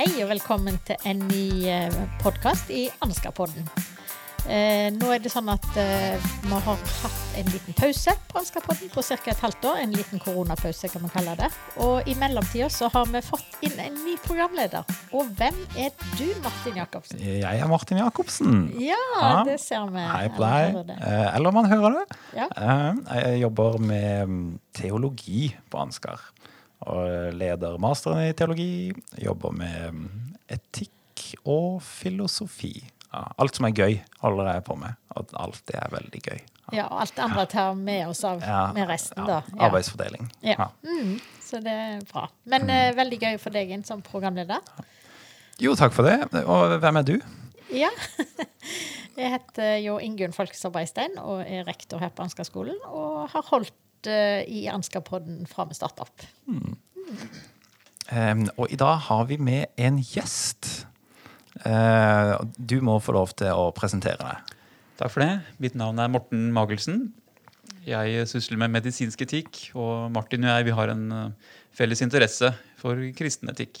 Hei og velkommen til en ny podkast i Ansgarpodden. Eh, nå er det sånn at eh, vi har hatt en liten pause på Ansgarpodden på ca. et halvt år. En liten koronapause, kan man kalle det. Og i mellomtida så har vi fått inn en ny programleder. Og hvem er du, Martin Jacobsen? Jeg er Martin Jacobsen. Ja, Ja. det ser vi. Hei på deg. Eh, Eller man hører det. Ja. Eh, Jeg jobber med mm, teologi på Ansgar. Og leder masteren i teologi. Jobber med mm, etikk og filosofi. Ja, alt som er gøy, holder jeg på med. Og alt det er veldig gøy. Ja, og alt det andre tar med oss av Ja, med resten, da. Ja. Arbeidsfordeling. Mm, så det er bra. Men eh, veldig gøy for deg inn som programleder. Jo, takk for det. Og hvem er du? Ja. Jeg heter jo Ingunn Folkestad Beistein og er rektor her på Ansgarskolen. Og har holdt i Ansgarpodden fra vi starta opp. Um, og i dag har vi med en gjest. Uh, du må få lov til å presentere deg. Takk for det. Mitt navn er Morten Magelsen. Jeg sysler med medisinsk etikk, og Martin og jeg vi har en eh, felles interesse for kristen etikk.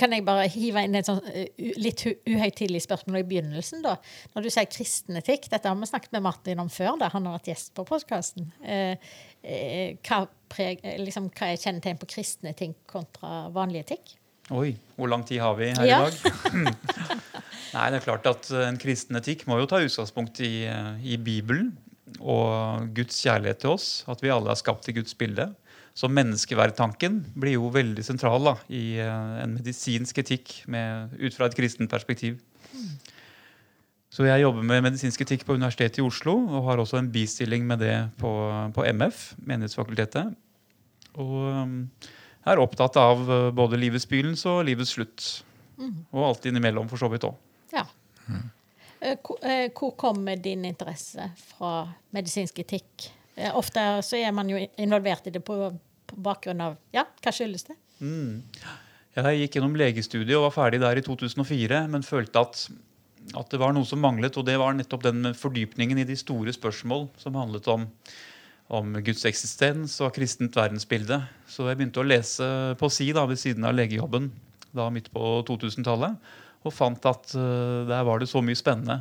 Kan jeg bare hive inn et sånn eh, litt uhøytidelig spørsmål i begynnelsen? da? Når du sier kristen etikk, dette har vi snakket med Martin om før, da han har vært gjest på podkasten. Eh, eh, hva, preg, liksom, hva er kjennetegn på kristen etikk kontra vanlig etikk? Oi, hvor lang tid har vi her Ja. i dag? Nei, det er klart at En kristen etikk må jo ta utgangspunkt i, i Bibelen og Guds kjærlighet til oss. At vi alle er skapt i Guds bilde. Så menneskeverdtanken blir jo veldig sentral da, i eh, en medisinsk etikk med, ut fra et kristent perspektiv. Så jeg jobber med medisinsk etikk på Universitetet i Oslo og har også en bistilling med det på, på MF, Menighetsfakultetet. Og um, er opptatt av uh, både livets begynnelse og livets slutt. Og alt innimellom, for så vidt òg. Ja. Eh, Hvor, eh, kommer din interesse fra medisinsk etikk? Eh, Ofte så er man jo involvert i det på, på bakgrunn av Ja, hva skyldes det? Jeg gikk gjennom legestudiet og var ferdig der i 2004, men følte at, at det var noe som manglet, og det var nettopp den fordypningen i de store spørsmål som handlet om, om Guds eksistens og kristent verdensbilde. Så jeg begynte å lese på si da, ved siden av legejobben da midt på 2000-tallet, og fant at uh, der var det så mye spennende.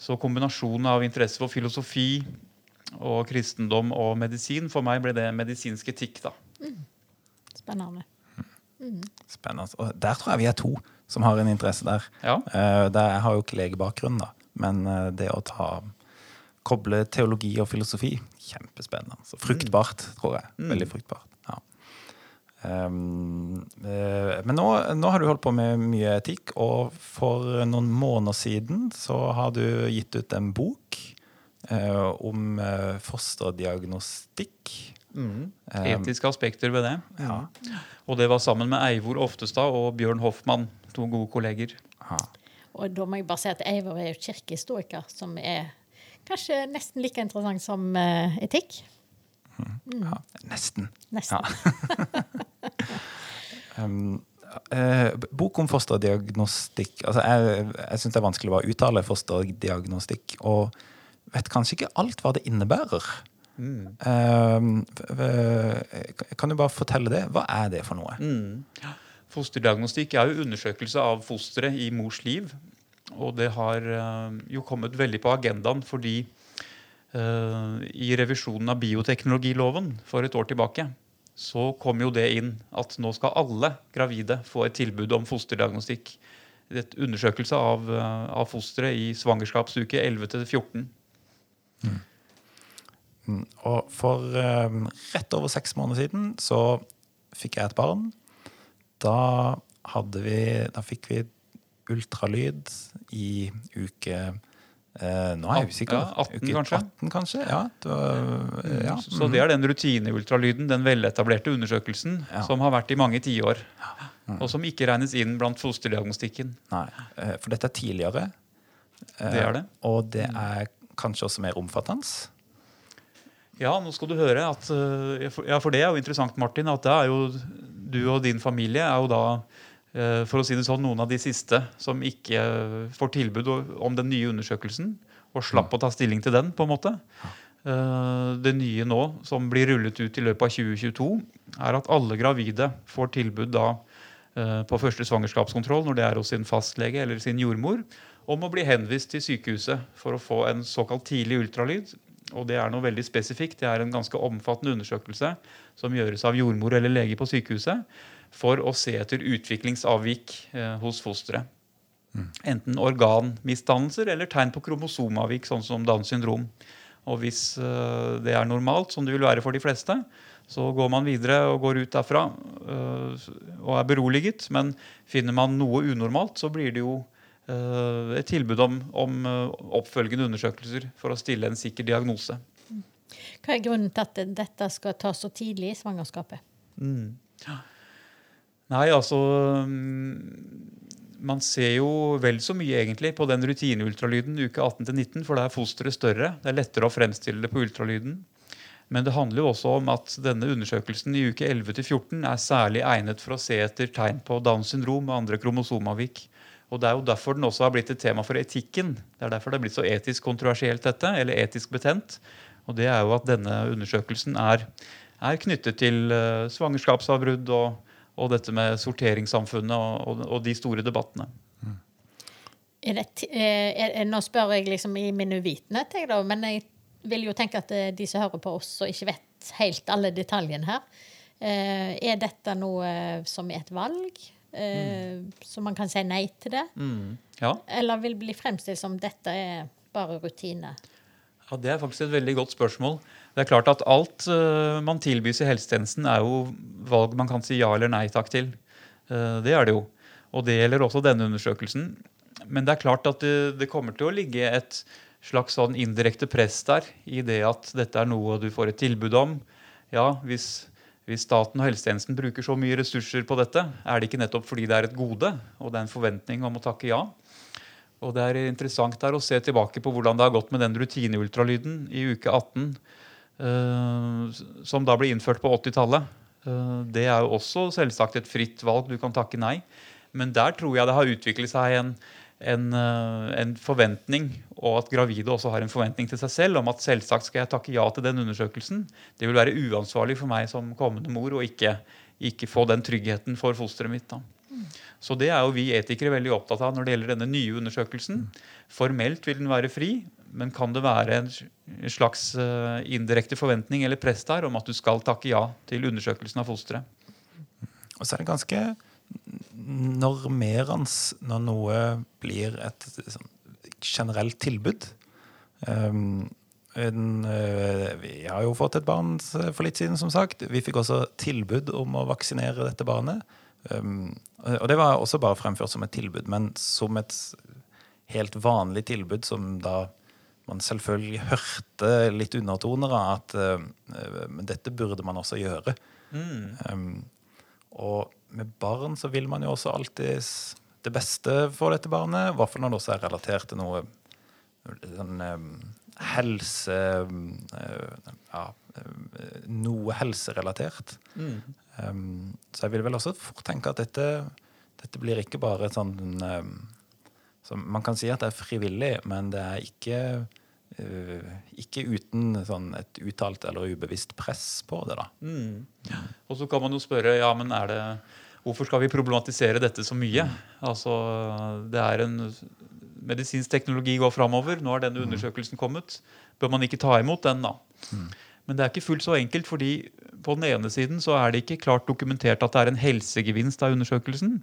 Så kombinasjonen av interesse for filosofi og kristendom og medisin, for meg ble det medisinsk etikk. da. Spennende. Spennende. Og der tror jeg vi er to som har en interesse der. Ja. Eh, der jeg har jo ikke legebakgrunn, da. Men eh, det å ta koble teologi og filosofi, kjempespennende. Så fruktbart, tror jeg. Veldig fruktbart. Ja. Um, uh, men nå, nå har du holdt på med mye etikk, og for noen måneder siden så har du gitt ut en bok om eh, fosterdiagnostikk. Mm. Um, Etiske aspekter ved det. Ja. Og det var sammen med Eivor Oftestad og Bjørn Hoffmann, to gode kolleger. Ja. Og da må jeg bare si at Eivor er jo kirkehistoriker, som er kanskje nesten like interessant som eh, etikk. ja. Nesten. Nesten. Um, eh, bok om fosterdiagnostikk altså Jeg, jeg syns det er vanskelig å uttale fosterdiagnostikk, og vet kanskje ikke alt hva det innebærer. Mm. v- kan du bare fortelle det? Hva er det for noe? Fosterdiagnostikk er jo undersøkelse av fosteret i mors liv. Og det har eh, jo kommet veldig på agendaen fordi uh, i revisjonen av bioteknologiloven for et år tilbake så kom jo det inn at nå skal alle gravide få et tilbud om fosterdiagnostikk. Et undersøkelse av, eh, av fosteret i svangerskapsuke 11 til 14. Mm, Og for um, rett over seks måneder siden så fikk jeg et barn. Da hadde vi Da fikk vi ultralyd i uke eh, Nå er jeg usikker. Ja, 18 uke kanskje? 18, kanskje? Ja. Var, ja. Så det er den rutineultralyden, den veletablerte undersøkelsen, Ja. som har vært i mange tiår. Og som ikke regnes inn blant fosterdiagnostikken. Nei, eh, for dette er tidligere. eh, Det er det. Og det er kanskje også mer omfattende. Ja, nå skal du høre at eh, Ja, for det er jo interessant, Martin, at det er jo du og din familie er jo da eh, for å si det sånn, noen av de siste som ikke får tilbud om den nye undersøkelsen, og slapp å ta stilling til den, på en måte. Eh, Det nye nå, som blir rullet ut i løpet av 2022, er at alle gravide får tilbud da på første svangerskapskontroll når det er hos sin fastlege eller sin jordmor, om å bli henvist til sykehuset for å få en såkalt tidlig ultralyd. Og det er noe veldig spesifikt. Det er en ganske omfattende undersøkelse som gjøres av jordmor eller lege på sykehuset for å se etter utviklingsavvik eh, hos fosteret. Enten organmisdannelser eller tegn på kromosomavvik, sånn som Downs syndrom. Og hvis eh, det er normalt, som det vil være for de fleste, så går man videre og går ut derfra eh, og er beroliget. Men finner man noe unormalt, så blir det jo et tilbud om, om eh, oppfølgende undersøkelser for å stille en sikker diagnose. Hva er grunnen til at dette skal tas så tidlig i svangerskapet? Nei, altså mm, Man ser jo vel så mye egentlig på den rutineultralyden uke 18-19, for da er fosteret større. Det er lettere å fremstille det på ultralyden. Men det handler jo også om at denne undersøkelsen i uke 11-14 er særlig egnet for å se etter tegn på Downs syndrom og andre kromosomavvik. Og Det er jo derfor den også har blitt et tema for etikken. Det er derfor det er blitt så etisk kontroversielt, dette, eller etisk betent. Og det er jo at denne undersøkelsen er, er knyttet til uh, svangerskapsavbrudd og, og dette med sorteringssamfunnet og, og, og de store debattene. Er det, eh, er, er, nå spør jeg liksom i min uvitenhet, jeg da, men jeg vil jo tenke at eh, de som hører på oss og ikke vet helt alle detaljene her, eh, er dette noe som er et valg? Eh, Så man kan si nei til det? Ja. Eller vil bli fremstilt som dette er bare rutine? Ja, Det er faktisk et veldig godt spørsmål. Det er klart at Alt eh, man tilbys i helsetjenesten, er jo valg man kan si ja eller nei takk til. Eh, det er det jo. Og det gjelder også denne undersøkelsen. Men det er klart at det, det kommer til å ligge et slags sånn indirekte press der i det at dette er noe du får et tilbud om. Ja, hvis, hvis staten og helsetjenesten bruker så mye ressurser på dette, er det ikke nettopp fordi det er et gode og det er en forventning om å takke ja? Og det er interessant der å se tilbake på hvordan det har gått med den rutineultralyden i uke 18, eh, som da ble innført på 80-tallet. Eh, det er jo også selvsagt et fritt valg. Du kan takke nei. Men der tror jeg det har utviklet seg en, en, eh, en forventning, og at gravide også har en forventning til seg selv om at selvsagt skal jeg takke ja til den undersøkelsen. Det vil være uansvarlig for meg som kommende mor å ikke, ikke få den tryggheten for fosteret mitt. da. Så det er jo vi etikere veldig opptatt av når det gjelder denne nye undersøkelsen. Formelt vil den være fri, men kan det være en en slags eh, indirekte forventning eller press der om at du skal takke ja til undersøkelsen av fosteret? Og så er det ganske normerende når noe blir et sånn generelt tilbud. Um, en, uh, vi har jo fått et barn for litt siden, som sagt. Vi fikk også tilbud om å vaksinere dette barnet. Um, og det var også bare fremført som et tilbud, men som et helt vanlig tilbud som da man selvfølgelig hørte litt undertoner av at uh, dette burde man også gjøre. Um, og med barn så vil man jo også alltid det beste for dette barnet, i hvert fall når det også er relatert til noe sånn um, helse uh, Ja, uh, noe helserelatert. Um, så jeg vil vel også fort tenke at dette, dette blir ikke bare et sånn um, så Man kan si at det er frivillig, men det er ikke uh, ikke uten sånn et uttalt eller ubevisst press på det. da. Og så kan man jo spørre ja, men er det, hvorfor skal vi problematisere dette så mye? Altså, det er en Medisinsk teknologi går framover. Nå har denne undersøkelsen kommet. Bør man ikke ta imot den, da? Men det er ikke fullt så enkelt, fordi på den ene siden så er det ikke klart dokumentert at det er en helsegevinst av undersøkelsen.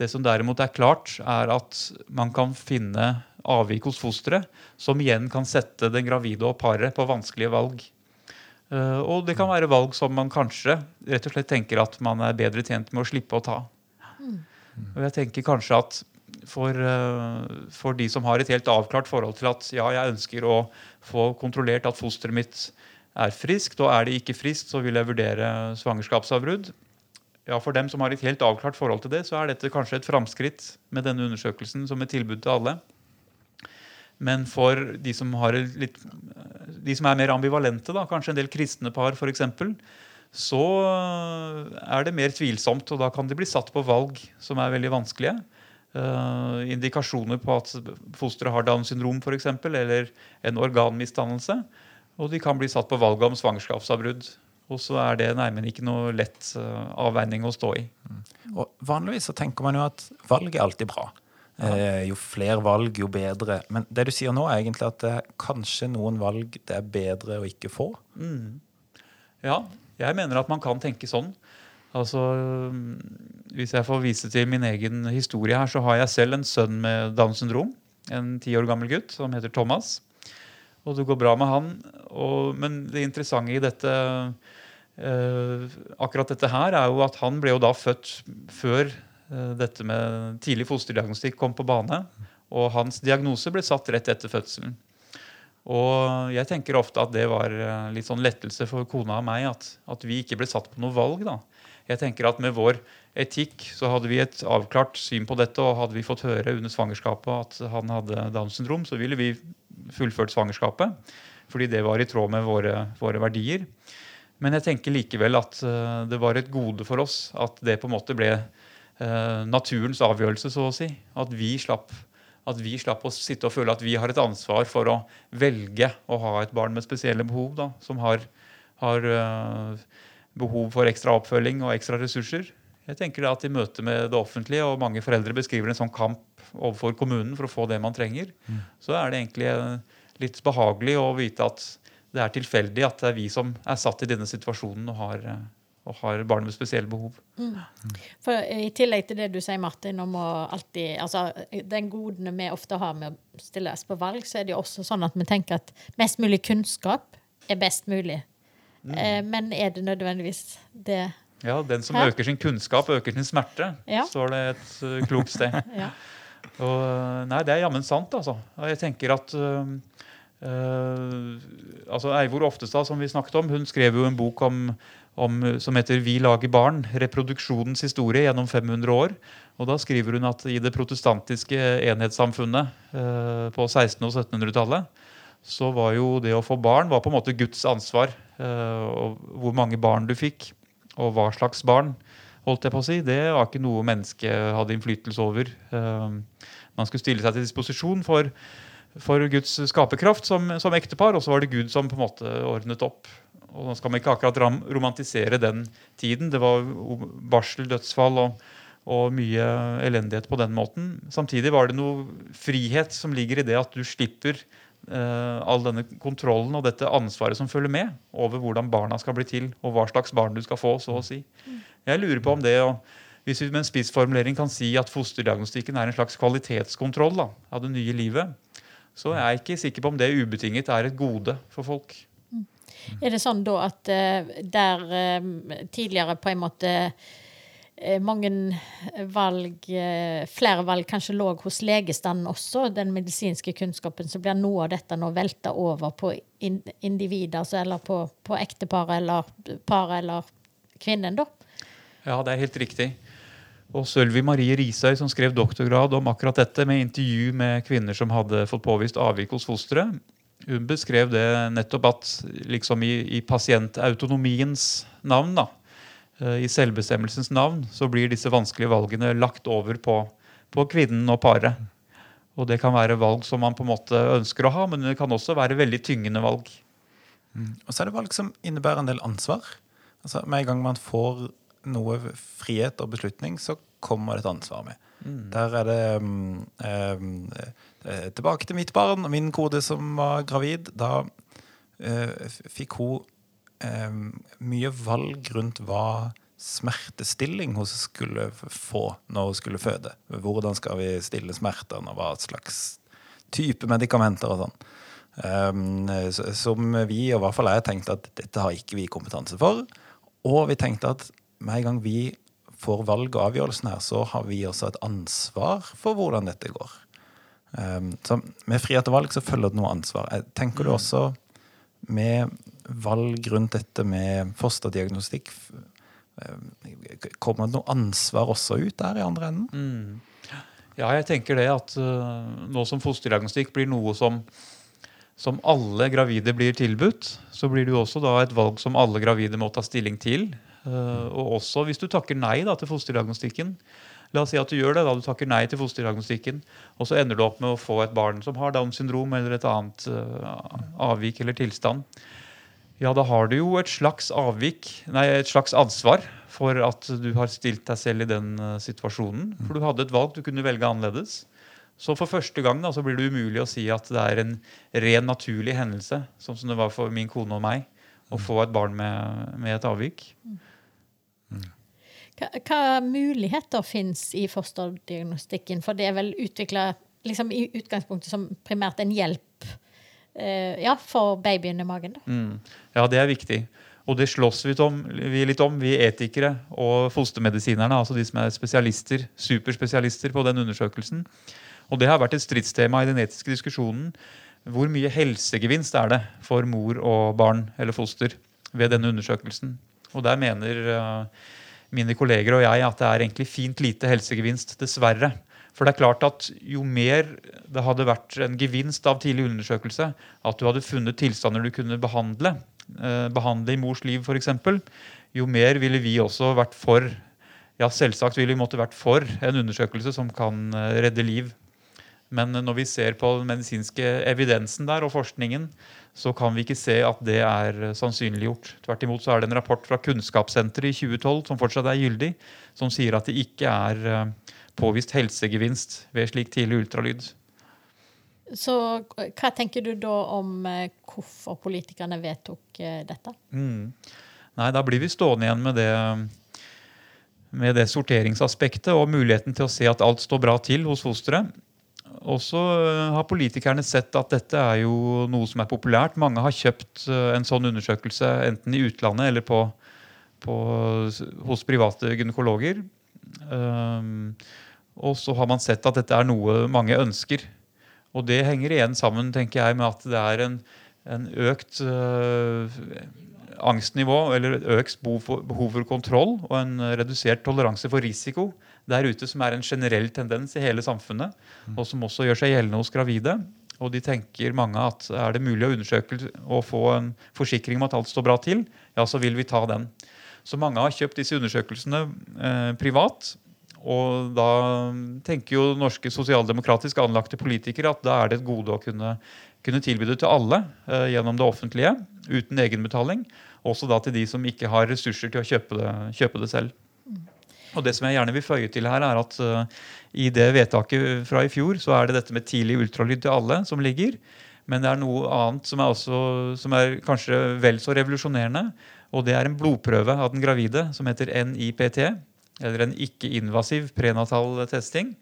Det som derimot er klart, er at man kan finne avvik hos fosteret, som igjen kan sette den gravide og paret på vanskelige valg. Eh, og det kan være valg som man kanskje rett og slett tenker at man er bedre tjent med å slippe å ta. Og jeg tenker kanskje at for, eh, for de som har et helt avklart forhold til at ja, jeg ønsker å få kontrollert at fosteret mitt er friskt, og er det ikke friskt, så vil jeg vurdere svangerskapsavbrudd. Ja, For dem som har et helt avklart forhold til det, så er dette kanskje et framskritt med denne undersøkelsen som et tilbud til alle. Men for de som, litt, de som er mer ambivalente, da, kanskje en del kristne par f.eks., så er det mer tvilsomt, og da kan de bli satt på valg som er veldig vanskelige. Uh, indikasjoner på at fosteret har Downs syndrom for eksempel, eller en organmisdannelse. Og de kan bli satt på valget om svangerskapsavbrudd. Og så er det nærmere ikke noe lett uh, avveining å stå i. Og vanligvis så tenker man jo at valg er alltid bra. Eh, jo flere valg, jo bedre. Men det du sier nå, er egentlig at det er kanskje noen valg det er bedre å ikke få. Ja, jeg mener at man kan tenke sånn. Altså, Hvis jeg får vise til min egen historie her, så har jeg selv en sønn med Downs syndrom. En ti år gammel gutt som heter Thomas. Og det går bra med han. Og, men det interessante i dette eh, akkurat dette her er jo at han ble jo da født før eh, dette med tidlig fosterdiagnostikk kom på bane. Og hans diagnose ble satt rett etter fødselen. Og jeg tenker ofte at det var eh, litt sånn lettelse for kona og meg at, at vi ikke ble satt på noe valg. da. Jeg tenker at Med vår etikk så hadde vi et avklart syn på dette. Og hadde vi fått høre under svangerskapet at han hadde Downs syndrom, så ville vi fullført svangerskapet. Fordi det var i tråd med våre, våre verdier. Men jeg tenker likevel at eh, det var et gode for oss at det på en måte ble eh, naturens avgjørelse, så å si. At vi slapp at vi slapp å sitte og føle at vi har et ansvar for å velge å ha et barn med spesielle behov, da, som har, har øh, behov for ekstra oppfølging og ekstra ressurser. Jeg tenker at I møte med det offentlige, og mange foreldre beskriver en sånn kamp overfor kommunen for å få det man trenger, så er det egentlig øh, litt behagelig å vite at det er tilfeldig at det er vi som er satt i denne situasjonen og har, og har barn med spesielle behov. For I tillegg til det du sier, Martin, om å alltid altså, Den godene vi ofte har med å stille oss på valg, så er det jo også sånn at vi tenker at mest mulig kunnskap er best mulig. Eh, men er det nødvendigvis det? Ja, Den som her? øker sin kunnskap, øker sin smerte, Ja. står det et øh, klokt sted. Ja. Og, nei, det er jammen sant, altså. Og jeg tenker at øh, altså Eivor Oftestad, som vi snakket om, hun skrev jo en bok om, om, som heter 'Vi lager barn reproduksjonens historie gjennom 500 år'. Og Da skriver hun at i det protestantiske enhetssamfunnet eh, på 1600- og 1700-tallet så var jo det å få barn var på en måte Guds ansvar. Eh, og hvor mange barn du fikk, og hva slags barn holdt jeg på å si, det var ikke noe mennesket hadde innflytelse over. Eh, Man skulle stille seg til disposisjon for, for Guds skaperkraft som, som ektepar, og så var det Gud som på en måte ordnet opp. Og Nå skal man ikke akkurat romantisere den tiden. Det var varsel, dødsfall og, og mye elendighet på den måten. Samtidig var det noe frihet som ligger i det at du slipper eh, all denne kontrollen og dette ansvaret som følger med over hvordan barna skal bli til, og hva slags barn du skal få, så å si. Jeg lurer på om det og hvis vi med en spissformulering kan si at fosterdiagnostikken er en slags kvalitetskontroll da, av det nye livet, så er jeg ikke sikker på om det ubetinget er et gode for folk. Er det sånn da at eh, der eh, tidligere på en måte eh, mange valg, flere valg kanskje lå hos legestanden også, den medisinske kunnskapen, så blir noe av dette nå velta over på individer, altså, eller på, på ekteparet eller paret eller kvinnen, da? Ja, det er helt riktig. Og Sølvi Marie Risøy, som skrev doktorgrad om akkurat dette, med intervju med kvinner som hadde fått påvist avvik hos fosteret, hun beskrev det nettopp at liksom i, i pasientautonomiens navn, da, eh, i selvbestemmelsens navn, så blir disse vanskelige valgene lagt over på, på kvinnen og paret. Og det kan være valg som man på en måte ønsker å ha, men det kan også være veldig tyngende valg. Og så er det valg som innebærer en del ansvar. Altså, Med en gang man får noe frihet og beslutning, så kommer det et ansvar med. Der er det um, eh, Tilbake til mitt barn, min kode som var gravid. Da uh, fikk hun um, mye valg rundt hva smertestilling hun skulle få når hun skulle føde. Hvordan skal vi stille smertene, og hva slags type medikamenter og sånn. Um, som vi, og i hvert fall jeg, tenkte at dette har ikke vi kompetanse for. Og vi tenkte at med en gang vi får valg og avgjørelsen her, så har vi også et ansvar for hvordan dette går. Um, så med frihet og valg så følger det noe ansvar. Tenker du også med valg rundt dette med fosterdiagnostikk um, Kommer det noe ansvar også ut der i andre enden? Ja, jeg tenker det at uh, nå som fosterdiagnostikk blir noe som, som alle gravide blir tilbudt, så blir det jo også da et valg som alle gravide må ta stilling til. Øh, og også hvis du takker nei da, til fosterdiagnostikken. La oss si at du gjør det, da du takker nei til fosterdiagnostikken, og så ender du opp med å få et barn som har Downs syndrom eller et annet øh, avvik eller tilstand. Ja, da har du jo et slags avvik, nei, et slags ansvar for at du har stilt deg selv i den uh, situasjonen. For du hadde et valg, du kunne velge annerledes. Så for første gang da, så blir det umulig å si at det er en ren naturlig hendelse, sånn som det var for min kone og meg, å få et barn med, med et avvik. Hva, hva muligheter fins i fosterdiagnostikken? For det er vel utvikla liksom, i utgangspunktet som primært en hjelp eh, ja, for babyen i magen. Mm. Ja, det er viktig. Og det slåss vi, om, vi litt om, vi etikere og fostermedisinerne, altså de som er spesialister, superspesialister på den undersøkelsen. Og det har vært et stridstema i den etiske diskusjonen. Hvor mye helsegevinst er det for mor og barn eller foster ved denne undersøkelsen? Og der mener uh, mine kolleger og jeg at det er egentlig fint lite helsegevinst, dessverre. For det er klart at jo mer det hadde vært en gevinst av tidlig undersøkelse, at du hadde funnet tilstander du kunne behandle, eh, behandle i mors liv f.eks., jo mer ville vi også vært for ja, selvsagt ville vi måtte vært for en undersøkelse som kan eh, redde liv. Men når vi ser på den medisinske evidensen der og forskningen, så kan vi ikke se at det er sannsynliggjort. Tvert imot så er det en rapport fra Kunnskapssenteret i 2012 som fortsatt er gyldig, som sier at det ikke er eh, påvist helsegevinst ved slik tidlig ultralyd. Så hva tenker du da om eh, hvorfor politikerne vedtok eh, dette? Mm. Nei, da blir vi stående igjen med det, med det sorteringsaspektet og muligheten til å se at alt står bra til hos fosteret. Og så eh, har politikerne sett at dette er jo noe som er populært. Mange har kjøpt en sånn undersøkelse enten i utlandet eller på, på, hos private gynekologer. Um, og så har man sett at dette er noe mange ønsker. Og det henger igjen sammen tenker jeg, med at det er en, en økt uh, angstnivå, eller økt behov for, behov for, kontroll og en redusert toleranse for risiko der ute, som er en generell tendens i hele samfunnet, og som også gjør seg gjeldende hos gravide. Og de tenker mange at er det mulig å undersøke og få en forsikring om at alt står bra til, ja, så vil vi ta den. Så mange har kjøpt disse undersøkelsene eh, privat. Og da tenker jo norske sosialdemokratisk anlagte politikere at da er det et gode å kunne, kunne tilby det til alle eh, gjennom det offentlige uten egenbetaling. Også da til de som ikke har ressurser til å kjøpe det, kjøpe det selv. Og det som jeg gjerne vil føye til her, er at uh, i det vedtaket fra i fjor, så er det dette med tidlig ultralyd til alle som ligger. Men det er noe annet som er, også, som er kanskje vel så revolusjonerende. Og det er en blodprøve av den gravide som heter NIPT eller en ikke-invasiv prenatal testing,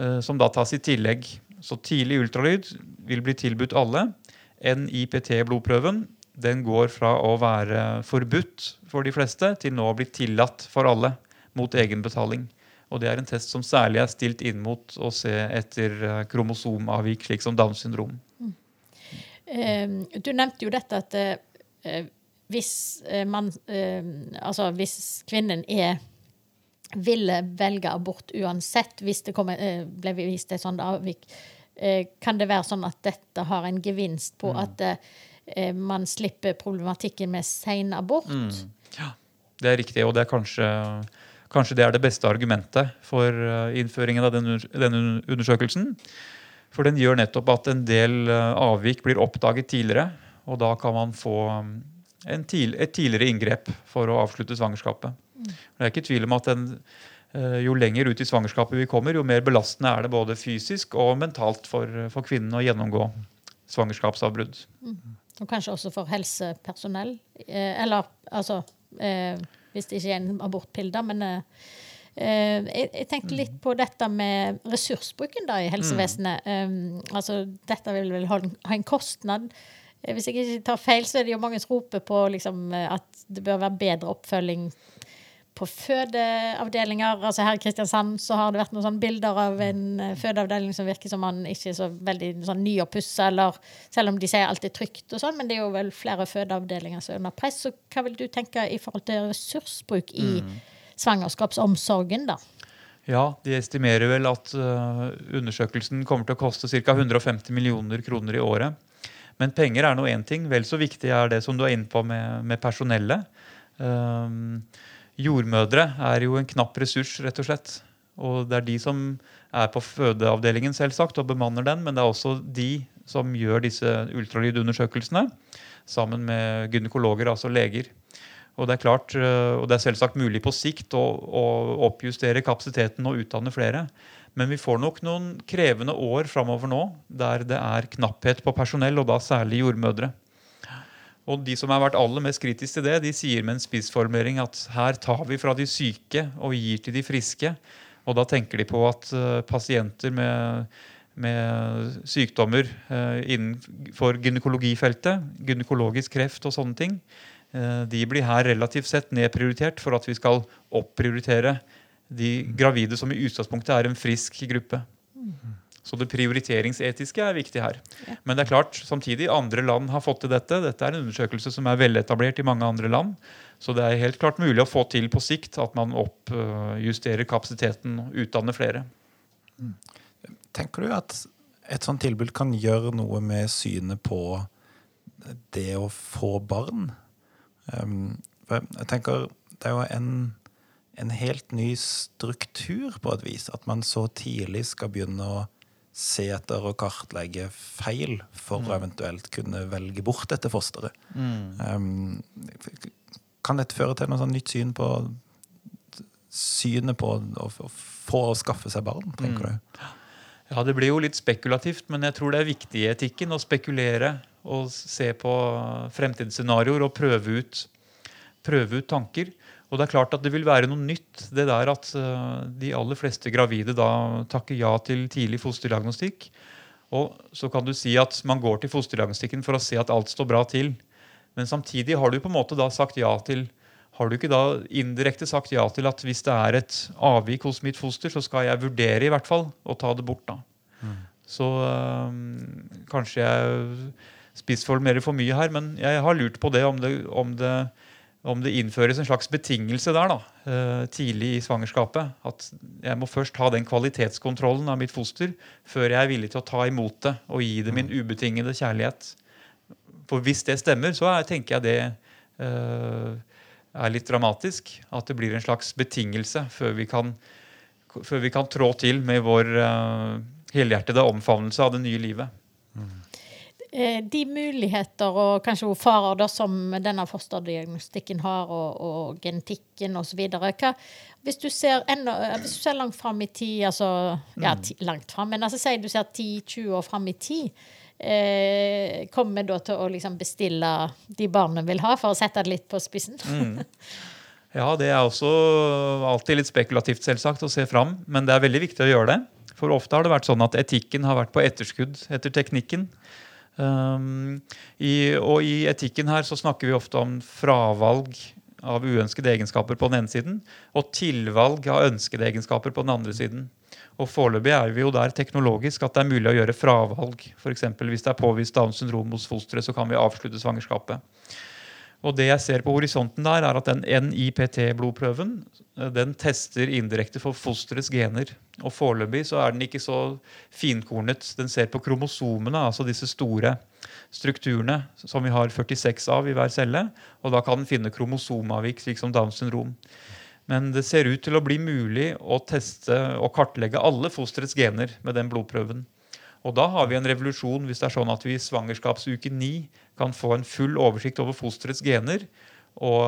Uh, som da tas i tillegg. Så tidlig ultralyd vil bli tilbudt alle. NIPT-blodprøven den går fra å være forbudt for de fleste til nå å bli tillatt for alle mot egenbetaling. Og det er en test som særlig er stilt inn mot å se etter eh, kromosomavvik, slik som Downs syndrom. Mm. Eh, du nevnte jo dette at eh, hvis, man, eh, altså hvis kvinnen er ville velge abort uansett hvis det kom, eh, ble vist et sånt avvik. Eh, kan det være sånn at dette har en gevinst på mm. at eh, man slipper problematikken med sen abort? Mm. Ja, det er riktig, og det er kanskje, kanskje det er det beste argumentet for innføringen av denne, undersøkelsen. For den gjør nettopp at en del avvik blir oppdaget tidligere, og da kan man få tidlig, et tidligere inngrep for å avslutte svangerskapet. Det er ikke tvil om at den, eh, jo lenger ut i svangerskapet vi kommer, jo mer belastende er det både fysisk og mentalt for, for kvinnen å gjennomgå svangerskapsavbrudd. Mm. Og kanskje også for helsepersonell. Eh, eller altså eh, Hvis det ikke er en abortpille, men jeg, jeg tenkte litt på dette med ressursbruken da i helsevesenet. Um, altså, dette vil vel ha en kostnad. Hvis jeg ikke tar feil, så er det jo mange som roper på liksom, at det bør være bedre oppfølging på fødeavdelinger. Altså Her i Kristiansand så har det vært noen sånne bilder av en eh, fødeavdeling som virker som man ikke er så veldig sånn nyoppussa, eller selv om de sier alt er trygt og sånn, men det er jo vel flere fødeavdelinger som er under press. Så hva vil du tenke i forhold til ressursbruk i mm. svangerskapsomsorgen, da? Ja, de estimerer vel at uh, undersøkelsen kommer til å koste ca. 150 millioner kroner i året. Men penger er nå én ting. Vel så viktig er det som du er inne på med, med personellet. Um, Jordmødre er jo en knapp ressurs, rett og slett. Og det er de som er på fødeavdelingen selvsagt og bemanner den, men det er også de som gjør disse ultralydundersøkelsene. sammen med gynekologer, altså leger. Og det er klart, eh, og det er selvsagt mulig på sikt å, å oppjustere kapasiteten og utdanne flere. Men vi får nok noen krevende år framover nå der det er knapphet på personell, og da særlig jordmødre. Og de som har vært aller mest kritiske til det, de sier med en spissformulering at her tar vi fra de syke og gir til de friske. Og da tenker de på at uh, pasienter med, med sykdommer uh, innenfor gynekologifeltet, gynekologisk kreft og sånne ting, uh, de blir her relativt sett nedprioritert for at vi skal opprioritere de gravide som i utgangspunktet er en frisk gruppe. Så det prioriteringsetiske er viktig her. Ja. Men det er klart, samtidig, andre land har fått til dette. Dette er en undersøkelse som er veletablert i mange andre land. Så det er helt klart mulig å få til på sikt at man oppjusterer kapasiteten og utdanner flere. Tenker du at et sånt tilbud kan gjøre noe med synet på det å få barn? Um, jeg tenker det er jo en, en helt ny struktur på et vis. At man så tidlig skal begynne å se etter og kartlegge feil for å eventuelt kunne velge bort dette fosteret. Um, kan dette føre til noe sånn nytt syn på synet på å, å få og skaffe seg barn, tenker du? Ja, Det blir jo litt spekulativt, men jeg tror det er viktig i etikken å spekulere og se på fremtidsscenarioer og prøve ut, prøve ut tanker. Og det er klart at det vil være noe nytt, det der at uh, de aller fleste gravide da takker ja til tidlig fosterdiagnostikk. Og så kan du si at man går til fosterdiagnostikken for å se at alt står bra til. Men samtidig har du på en måte da sagt ja til har du ikke da indirekte sagt ja til at hvis det er et avvik hos mitt foster, så skal jeg vurdere i hvert fall å ta det bort? da. Så øh, kanskje jeg spissformulerer for mye her, men jeg har lurt på det om det, om det, om det innføres en slags betingelse der da, øh, tidlig i svangerskapet. At jeg må først ha den kvalitetskontrollen av mitt foster før jeg er villig til å ta imot det og gi det min ubetingede kjærlighet. For hvis det stemmer, så er, tenker jeg det uh, er litt dramatisk. At det blir en slags betingelse før vi kan, før vi kan trå til med vår uh, helhjertede omfavnelse av det nye livet. Eh, De muligheter og kanskje også farer da, som denne fosterdiagnostikken har, og, og genetikken osv. Hvis du ser enda, hvis du ser langt fram i tid, altså Ja, ti, langt fram, men altså, si du ser 10-20 år fram i tid. Eh, kommer vi da til å liksom bestille de barna vil ha, for å sette det litt på spissen? Ja, det er også alltid litt spekulativt, selvsagt, å se fram. Men det er veldig viktig å gjøre det. For ofte har det vært sånn at etikken har vært på etterskudd etter teknikken. Um, i, og i etikken her så snakker vi ofte om fravalg av uønskede egenskaper på den ene siden, og tilvalg av ønskede egenskaper på den andre siden. Og Foreløpig er vi jo der teknologisk at det er mulig å gjøre fravalg. For eksempel hvis det er påvist Downs syndrom hos fosteret, så kan vi avslutte svangerskapet. Og det jeg ser på horisonten der, er at den NIPT-blodprøven eh, den tester indirekte for fosterets gener. Og foreløpig så er den ikke så finkornet. Den ser på kromosomene, altså disse store strukturene som vi har 46 av i hver celle. Og da kan den finne kromosomavvik, slik som Downs syndrom. Men det ser ut til å bli mulig å teste og kartlegge alle fosterets gener med den blodprøven. Og da har vi en revolusjon hvis det er sånn at vi i svangerskapsuke 9 kan få en full oversikt over fosterets gener og,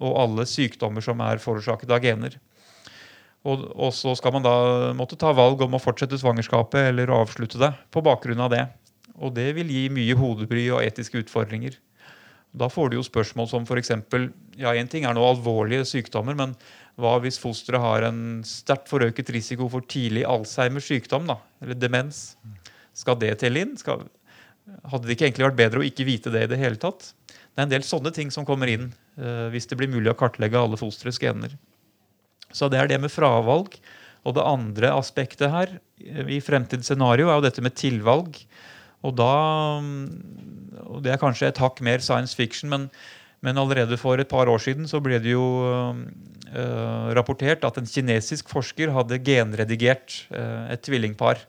og alle sykdommer som er forårsaket av gener. Og, og, så skal man da måtte ta valg om å fortsette svangerskapet eller å avslutte det på bakgrunn av det. Og det vil gi mye hodebry og etiske utfordringer. Da får du jo spørsmål som f.eks. Ja, én ting er nå alvorlige sykdommer, men hva hvis fosteret har en sterkt forøket risiko for tidlig Alzheimers sykdom? da, Eller demens? Skal det telle inn? Skal, hadde det ikke egentlig vært bedre å ikke vite det i det hele tatt? Det er en del sånne ting som kommer inn uh, hvis det blir mulig å kartlegge alle fosterets gener. Så det er det med fravalg. Og det andre aspektet her eh, i fremtidsscenario er jo dette med tilvalg. Og da og Det er kanskje et hakk mer science fiction, men, men allerede for et par år siden så ble det jo uh, rapportert at en kinesisk forsker hadde genredigert uh, et tvillingpar.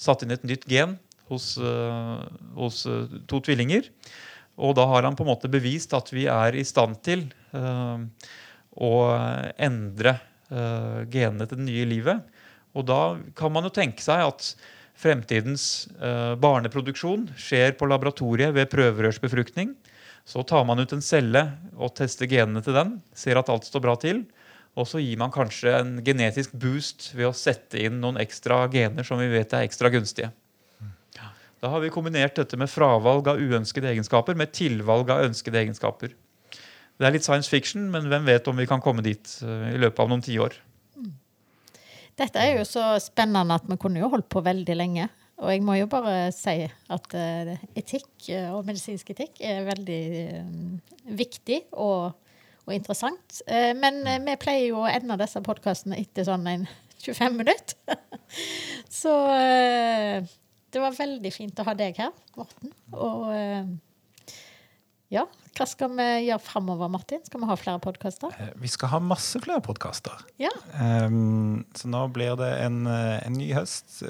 Satt inn et nytt gen hos, uh, hos to tvillinger. Og da har han på en måte bevist at vi er i stand til å endre genene til det nye livet. Og da kan man jo tenke seg at fremtidens uh, barneproduksjon skjer på laboratoriet ved prøverørsbefruktning. Så tar man ut en celle og tester genene til den, ser at alt står bra til. Og så gir man kanskje en genetisk boost ved å sette inn noen ekstra gener som vi vet er ekstra gunstige. Da har vi kombinert dette med fravalg av uønskede egenskaper med tilvalg av ønskede egenskaper. Det er litt science fiction, men hvem vet om vi kan komme dit eh, i løpet av noen tiår. Dette er jo så spennende at vi kunne jo holdt på veldig lenge. Og jeg må jo bare si at uh, etikk uh, og medisinsk etikk er veldig viktig og, og interessant. men vi pleier jo å ende disse podkastene etter sånn en 25 minutter. så det var veldig fint å ha deg her, Morten. Og ja, hva skal vi gjøre framover, Martin? Skal vi ha flere podkaster? Eh, vi skal ha masse flere podkaster. Ja. Um, så nå blir det en, eh, en ny høst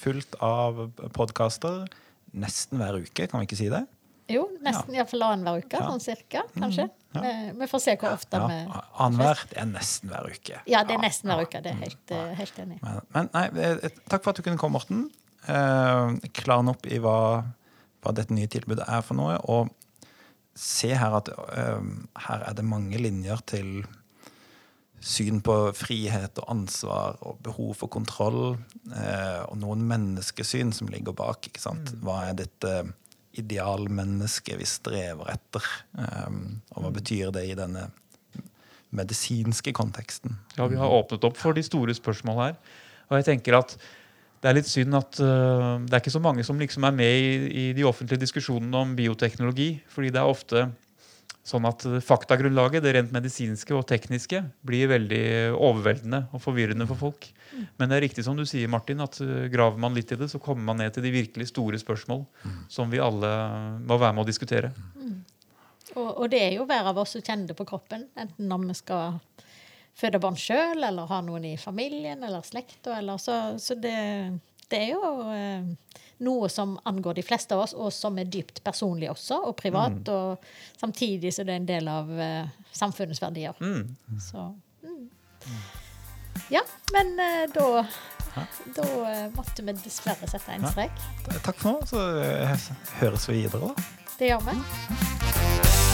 fullt av podkaster. Nesten hver uke, kan vi ikke si det? Jo, nesten ja. iallfall annenhver uke. Ja. Sånn cirka, mm, kanskje. Mm, ja. vi, vi, får se hvor ofte ja, vi Annenhver er nesten hver uke. Ja, det er nesten hver uke. Det er helt, helt enig. Men, men nei, takk for at du kunne komme, Morten. Uh, Klarne opp i hva, hva dette nye tilbudet er for noe. og se her at um, her er det mange linjer til syn på frihet og ansvar og behov for kontroll, eh, og noen menneskesyn som ligger bak. ikke sant? Mm. Hva er dette idealmennesket vi strever etter? Og hva mm. betyr det i denne medisinske konteksten? Ja, Vi har åpnet opp for de store spørsmål her. Og jeg tenker at det er litt synd at uh, det er ikke så mange som liksom er med i, i, de offentlige diskusjonene om bioteknologi. fordi det er ofte sånn at faktagrunnlaget, det rent medisinske og tekniske, blir veldig overveldende og forvirrende for folk. Men det er riktig som du sier, Martin, at uh, graver man litt i det, så kommer man ned til de virkelig store spørsmål som vi alle må være med å diskutere. Mm. Og, og, det er jo hver av oss som kjenner det på kroppen, enten om vi skal føde barn sjøl, eller ha noen i familien eller slekta. Så, så det, det, er jo eh, noe som angår de fleste av oss, og som er dypt personlig også, og privat. Mm. Og samtidig så det er en del av eh, samfunnets verdier. Mm. Så mm. Ja, men eh, da da måtte vi dessverre sette en strek. Ja. Takk for nå, så høres vi videre, da. Det gjør vi.